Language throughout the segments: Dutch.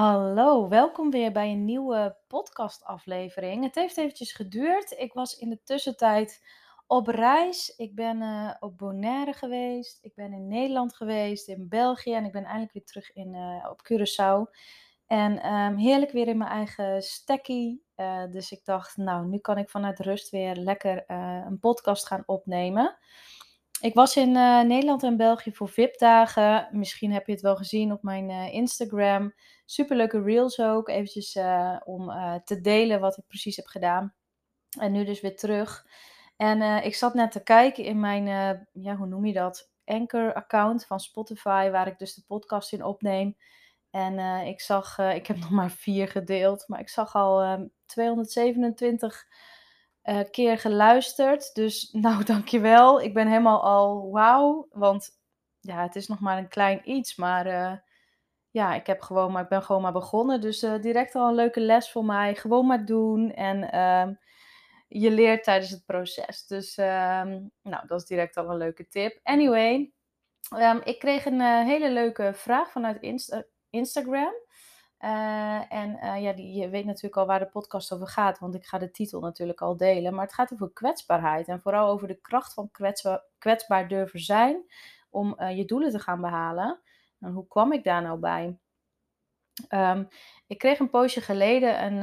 Hallo, welkom weer bij een nieuwe podcastaflevering. Het heeft eventjes geduurd. Ik was in de tussentijd op reis. Ik ben eh, op Bonaire geweest. Ik ben in Nederland geweest, in België en ik ben eindelijk weer terug in, eh, op Curaçao. En ehm, heerlijk weer in mijn eigen stekkie. Eh, dus ik dacht, nou, nu kan ik vanuit rust weer lekker een podcast gaan opnemen. Ik was in Nederland en België voor VIP-dagen. Misschien heb je het wel gezien op mijn Instagram. Superleuke reels ook. Eventjes uh, om te delen wat ik precies heb gedaan. En nu dus weer terug. En ik zat net te kijken in mijn, ja, hoe noem je dat? Anchor-account van Spotify, waar ik dus de podcast in opneem. En ik zag, ik heb nog maar vier gedeeld, maar ik zag al 227 uh, keer geluisterd. Dus nou, dankjewel. Ik ben helemaal al wauw. Want ja, het is nog maar een klein iets. Maar ja, ik, heb gewoon maar, ik ben gewoon maar begonnen. Dus uh, direct al een leuke les voor mij. Gewoon maar doen. En uh, je leert tijdens het proces. Dus um, nou, dat is direct al een leuke tip. Anyway, um, ik kreeg een hele leuke vraag vanuit Insta Instagram. Uh, en ja, je weet natuurlijk al waar de podcast over gaat, want ik ga de titel natuurlijk al delen. Maar het gaat over kwetsbaarheid en vooral over de kracht van kwetsbaar, kwetsbaar durven zijn om je doelen te gaan behalen. En hoe kwam ik daar nou bij? Um, ik kreeg een poosje geleden een,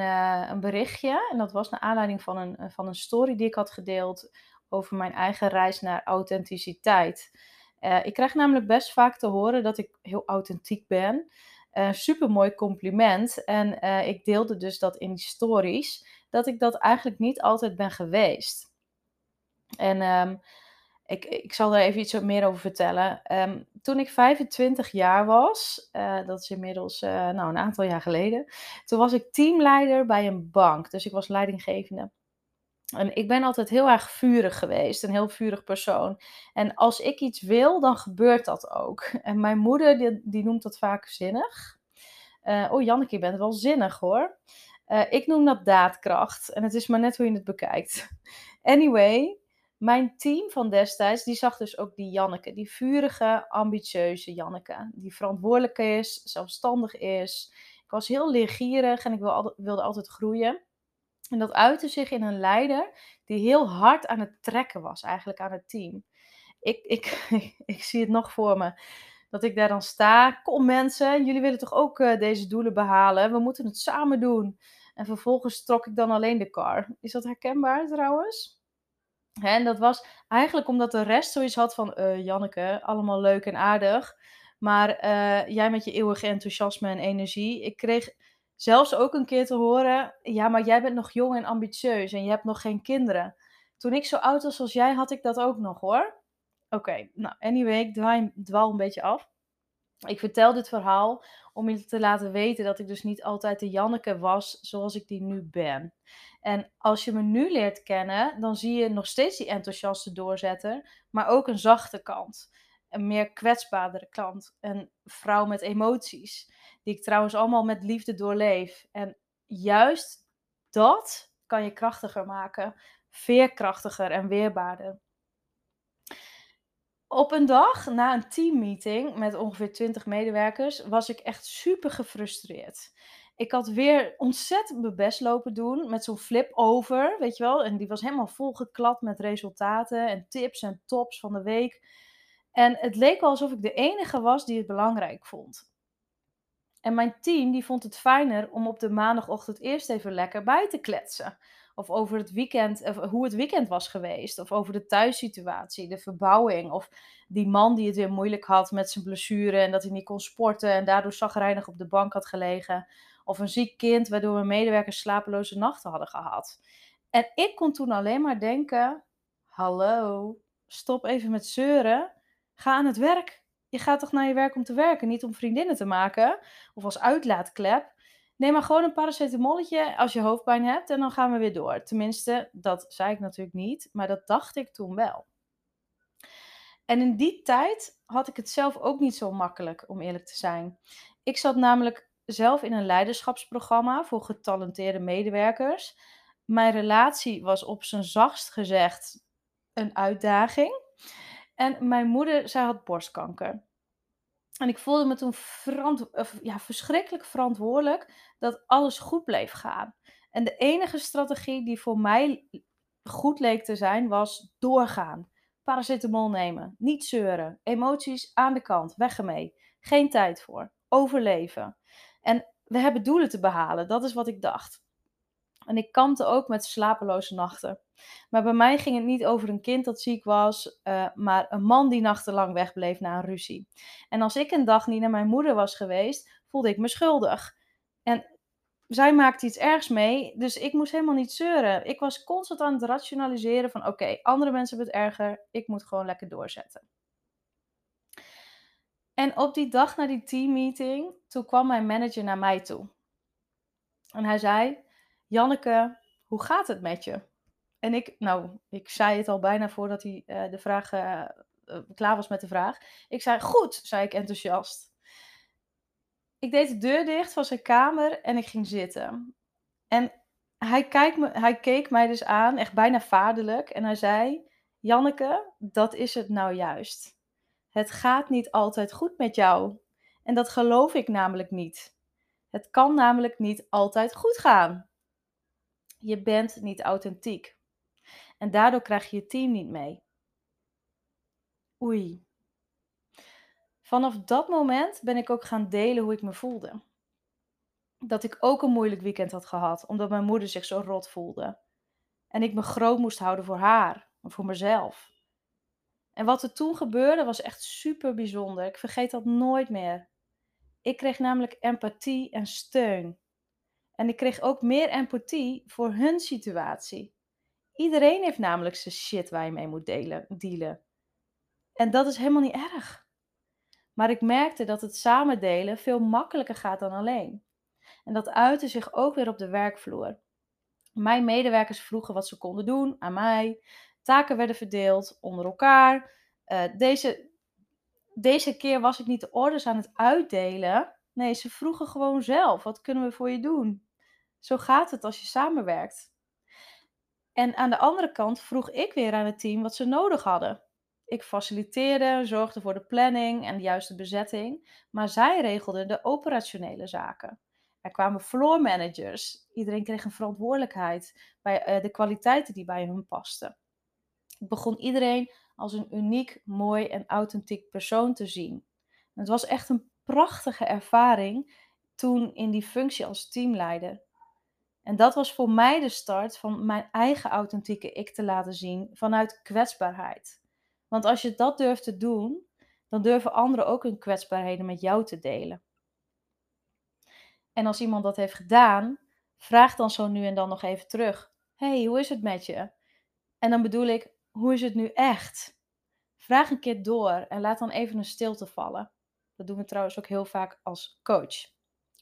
een, berichtje en dat was naar aanleiding van een, van een story die ik had gedeeld over mijn eigen reis naar authenticiteit. ik krijg namelijk best vaak te horen dat ik heel authentiek ben. Uh, super mooi compliment. En ik deelde dus dat in die stories, dat ik dat eigenlijk niet altijd ben geweest. En um, ik, ik zal daar even iets meer over vertellen. Um, toen ik 25 jaar was, uh, dat is inmiddels nou, een aantal jaar geleden, toen was ik teamleider bij een bank. Dus ik was leidinggevende. En ik ben altijd heel erg vurig geweest, een heel vurig persoon. En als ik iets wil, dan gebeurt dat ook. En mijn moeder, die, noemt dat vaak zinnig. Uh, oh, Janneke, je bent wel zinnig hoor. Ik noem dat daadkracht. En het is maar net hoe je het bekijkt. Anyway, mijn team van destijds, die zag dus ook die Janneke. Die vurige, ambitieuze Janneke. Die verantwoordelijk is, zelfstandig is. Ik was heel leergierig en ik wilde altijd groeien. En dat uitte zich in een leider die heel hard aan het trekken was, eigenlijk aan het team. Ik, ik, ik zie het nog voor me. Dat ik daar dan sta. Kom mensen, jullie willen toch ook uh, deze doelen behalen? We moeten het samen doen. En vervolgens trok ik dan alleen de car. Is dat herkenbaar trouwens? En dat was eigenlijk omdat de rest zoiets had van... Uh, Janneke, allemaal leuk en aardig. Maar uh, jij met je eeuwige enthousiasme en energie. Ik kreeg zelfs ook een keer te horen: ja, maar jij bent nog jong en ambitieus en je hebt nog geen kinderen. Toen ik zo oud was als jij, had ik dat ook nog hoor. Oké, nou, anyway, ik dwaal een beetje af. Ik vertel dit verhaal om je te laten weten dat ik dus niet altijd de Janneke was zoals ik die nu ben. En als je me nu leert kennen, dan zie je nog steeds die enthousiaste doorzetter, maar ook een zachte kant. Een meer kwetsbaardere kant. Een vrouw met emoties die ik trouwens allemaal met liefde doorleef. En juist dat kan je krachtiger maken, veerkrachtiger en weerbaarder. Op een dag na een teammeeting met ongeveer 20 medewerkers was ik echt super gefrustreerd. Ik had weer ontzettend mijn best lopen doen met zo'n flip over, weet je wel. En die was helemaal volgeklapt met resultaten en tips en tops van de week. En het leek wel alsof ik de enige was die het belangrijk vond. En mijn team die vond het fijner om op de maandagochtend eerst even lekker bij te kletsen. Of over het weekend, of hoe het weekend was geweest. Of over de thuissituatie, de verbouwing. Of die man die het weer moeilijk had met zijn blessure en dat hij niet kon sporten en daardoor zagrijnig op de bank had gelegen. Of een ziek kind waardoor mijn medewerkers slapeloze nachten hadden gehad. En ik kon toen alleen maar denken: hallo, stop even met zeuren. Ga aan het werk. Je gaat toch naar je werk om te werken, niet om vriendinnen te maken of als uitlaatklep. Neem maar gewoon een paracetamolletje als je hoofdpijn hebt en dan gaan we weer door. Tenminste, dat zei ik natuurlijk niet, maar dat dacht ik toen wel. En in die tijd had ik het zelf ook niet zo makkelijk, om eerlijk te zijn. Ik zat namelijk zelf in een leiderschapsprogramma voor getalenteerde medewerkers. Mijn relatie was op zijn zachtst gezegd een uitdaging. En mijn moeder, zij had borstkanker. En ik voelde me toen ja, verschrikkelijk verantwoordelijk dat alles goed bleef gaan. En de enige strategie die voor mij goed leek te zijn, was doorgaan. Paracetamol nemen, niet zeuren, emoties aan de kant, weg ermee. Geen tijd voor, overleven. En we hebben doelen te behalen, dat is wat ik dacht. En ik kampte ook met slapeloze nachten. Maar bij mij ging het niet over een kind dat ziek was, uh, maar een man die nachtenlang wegbleef na een ruzie. En als ik een dag niet naar mijn moeder was geweest, voelde ik me schuldig. En zij maakte iets ergs mee, dus ik moest helemaal niet zeuren. Ik was constant aan het rationaliseren van oké, andere mensen hebben het erger, ik moet gewoon lekker doorzetten. En op die dag na die teammeeting, toen kwam mijn manager naar mij toe. En hij zei, Janneke, hoe gaat het met je? En ik, nou, ik zei het al bijna voordat hij uh, de vraag uh, klaar was met de vraag. Ik zei, goed, zei ik enthousiast. Ik deed de deur dicht van zijn kamer en ik ging zitten. En hij, kijkt me, hij keek mij dus aan, echt bijna vaderlijk. En hij zei, Janneke, dat is het nou juist. Het gaat niet altijd goed met jou. En dat geloof ik namelijk niet. Het kan namelijk niet altijd goed gaan. Je bent niet authentiek. En daardoor krijg je je team niet mee. Oei. Vanaf dat moment ben ik ook gaan delen hoe ik me voelde. Dat ik ook een moeilijk weekend had gehad, omdat mijn moeder zich zo rot voelde. En ik me groot moest houden voor haar, en voor mezelf. En wat er toen gebeurde was echt super bijzonder. Ik vergeet dat nooit meer. Ik kreeg namelijk empathie en steun. En ik kreeg ook meer empathie voor hun situatie. Iedereen heeft namelijk zijn shit waar je mee moet delen, dealen. En dat is helemaal niet erg. Maar ik merkte dat het samen delen veel makkelijker gaat dan alleen. En dat uitte zich ook weer op de werkvloer. Mijn medewerkers vroegen wat ze konden doen aan mij. Taken werden verdeeld onder elkaar. Uh, deze, deze keer was ik niet de orders aan het uitdelen. Nee, ze vroegen gewoon zelf: wat kunnen we voor je doen? Zo gaat het als je samenwerkt. En aan de andere kant vroeg ik weer aan het team wat ze nodig hadden. Ik faciliteerde, zorgde voor de planning en de juiste bezetting, maar zij regelden de operationele zaken. Er kwamen floor managers. Iedereen kreeg een verantwoordelijkheid bij uh, de kwaliteiten die bij hun pasten. Ik begon iedereen als een uniek, mooi en authentiek persoon te zien. Het was echt een prachtige ervaring toen in die functie als teamleider. En dat was voor mij de start van mijn eigen authentieke ik te laten zien vanuit kwetsbaarheid. Want als je dat durft te doen, dan durven anderen ook hun kwetsbaarheden met jou te delen. En als iemand dat heeft gedaan, vraag dan zo nu en dan nog even terug: hey, hoe is het met je? En dan bedoel ik: hoe is het nu echt? Vraag een keer door en laat dan even een stilte vallen. Dat doen we trouwens ook heel vaak als coach.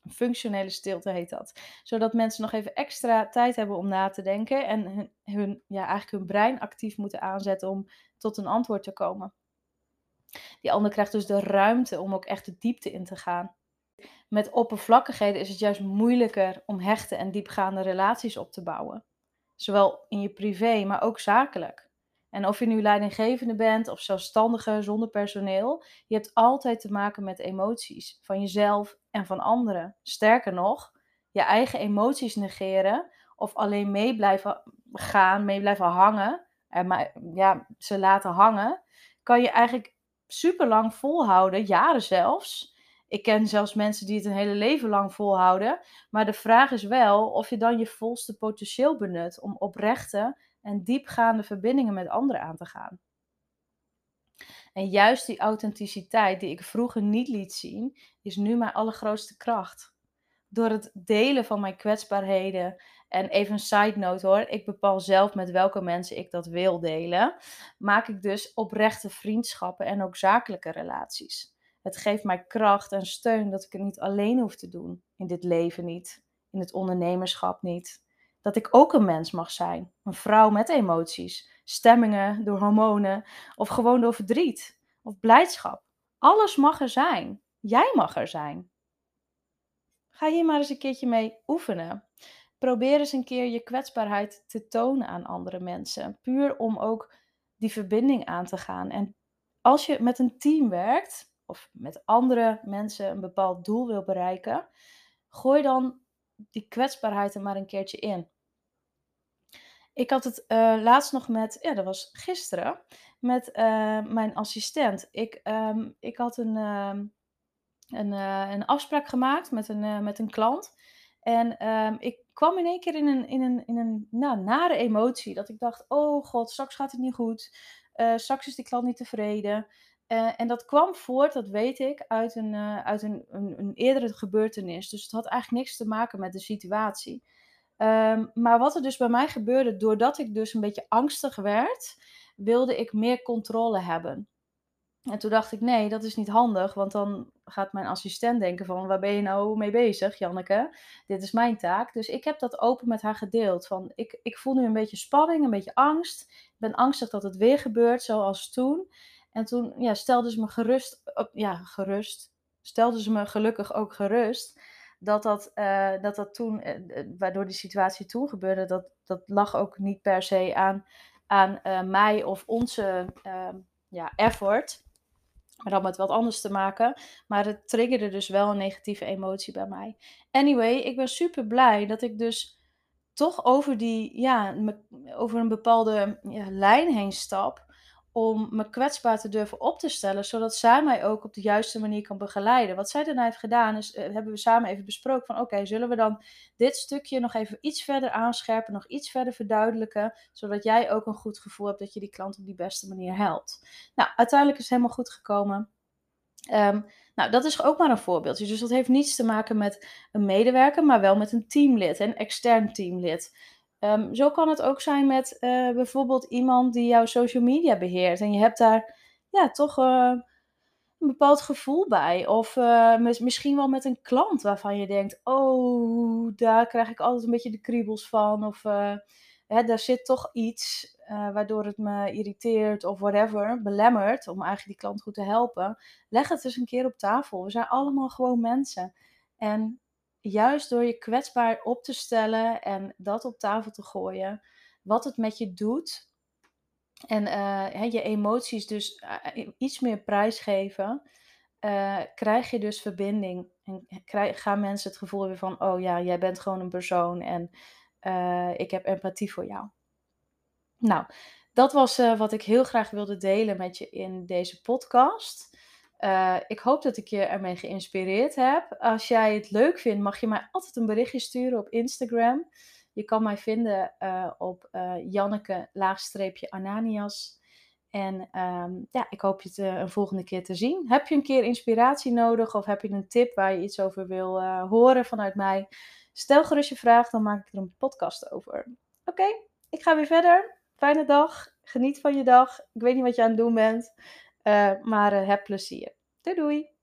Functionele stilte heet dat. Zodat mensen nog even extra tijd hebben om na te denken en hun, hun, ja, eigenlijk hun brein actief moeten aanzetten om tot een antwoord te komen. Die ander krijgt dus de ruimte om ook echt de diepte in te gaan. Met oppervlakkigheden is het juist moeilijker om hechte en diepgaande relaties op te bouwen. Zowel in je privé, maar ook zakelijk. En of je nu leidinggevende bent of zelfstandige zonder personeel, je hebt altijd te maken met emoties van jezelf en van anderen. Sterker nog, je eigen emoties negeren of alleen mee blijven gaan, mee blijven hangen, en ja, ze laten hangen, kan je eigenlijk super lang volhouden, jaren zelfs. Ik ken zelfs mensen die het een hele leven lang volhouden. Maar de vraag is wel of je dan je volste potentieel benut om oprechte en diepgaande verbindingen met anderen aan te gaan. En juist die authenticiteit die ik vroeger niet liet zien, is nu mijn allergrootste kracht. Door het delen van mijn kwetsbaarheden. En even een side note hoor, ik bepaal zelf met welke mensen ik dat wil delen. Maak ik dus oprechte vriendschappen en ook zakelijke relaties. Het geeft mij kracht en steun dat ik het niet alleen hoef te doen. In dit leven niet, in het ondernemerschap niet dat ik ook een mens mag zijn. Een vrouw met emoties, stemmingen door hormonen of gewoon door verdriet of blijdschap. Alles mag er zijn. Jij mag er zijn. Ga hier maar eens een keertje mee oefenen. Probeer eens een keer je kwetsbaarheid te tonen aan andere mensen. Puur om ook die verbinding aan te gaan. En als je met een team werkt, of met andere mensen een bepaald doel wil bereiken, gooi dan die kwetsbaarheid er maar een keertje in. Ik had het uh, laatst nog met, ja, dat was gisteren, met uh, mijn assistent. Ik, um, ik had een, um, een, uh, een afspraak gemaakt met een, met een klant. En um, ik kwam in één keer in een, in een, in een nou, nare emotie. Dat ik dacht, oh god, straks gaat het niet goed. straks is die klant niet tevreden. en dat kwam voort, dat weet ik, uit, een, uit een, een, een eerdere gebeurtenis. Dus het had eigenlijk niks te maken met de situatie. Um, maar wat er dus bij mij gebeurde, doordat ik dus een beetje angstig werd, wilde ik meer controle hebben. En toen dacht ik, nee, dat is niet handig, want dan gaat mijn assistent denken van, waar ben je nou mee bezig, Janneke? Dit is mijn taak. Dus ik heb dat open met haar gedeeld. Van, ik, ik voel nu een beetje spanning, een beetje angst. Ik ben angstig dat het weer gebeurt, zoals toen. En toen ja, stelde ze me gerust, ja, gerust, stelde ze me gelukkig ook gerust dat dat, uh, dat, dat toen, uh, waardoor die situatie toen gebeurde, dat, dat lag ook niet per se aan, aan mij of onze ehm, ja, effort. Maar dat met wat anders te maken. Maar het triggerde dus wel een negatieve emotie bij mij. Anyway, ik ben super blij dat ik dus toch over, die, ja, over een bepaalde lijn heen stap om me kwetsbaar te durven op te stellen, zodat zij mij ook op de juiste manier kan begeleiden. Wat zij daarna heeft gedaan, is, uh, hebben we samen even besproken van oké, zullen we dan dit stukje nog even iets verder aanscherpen, nog iets verder verduidelijken, zodat jij ook een goed gevoel hebt dat je die klant op die beste manier helpt. Nou, uiteindelijk is het helemaal goed gekomen. Um, nou, dat is ook maar een voorbeeldje. Dus dat heeft niets te maken met een medewerker, maar wel met een teamlid, een extern teamlid. Um, zo kan het ook zijn met uh, bijvoorbeeld iemand die jouw social media beheert. En je hebt daar ja, toch uh, een bepaald gevoel bij. Of uh, misschien wel met een klant waarvan je denkt: oh, daar krijg ik altijd een beetje de kriebels van. Of hè, daar zit toch iets waardoor het me irriteert of whatever, belemmert om eigenlijk die klant goed te helpen. Leg het eens een keer op tafel. We zijn allemaal gewoon mensen. En juist door je kwetsbaar op te stellen en dat op tafel te gooien, wat het met je doet. En uh, je emoties dus uh, iets meer prijsgeven, uh, krijg je dus verbinding. En krijg, gaan mensen het gevoel hebben van, oh ja, jij bent gewoon een persoon en ik heb empathie voor jou. Nou, dat was wat ik heel graag wilde delen met je in deze podcast. Uh, ik hoop dat ik je ermee geïnspireerd heb. Als jij het leuk vindt, mag je mij altijd een berichtje sturen op Instagram. Je kan mij vinden uh, op uh, Janneke-Ananias. En um, ja, ik hoop je te, een volgende keer te zien. Heb je een keer inspiratie nodig of heb je een tip waar je iets over wil horen vanuit mij? Stel gerust je vraag, dan maak ik er een podcast over. Oké, ik ga weer verder. Fijne dag. Geniet van je dag. Ik weet niet wat je aan het doen bent. Uh, maar uh, heb plezier. Doei doei!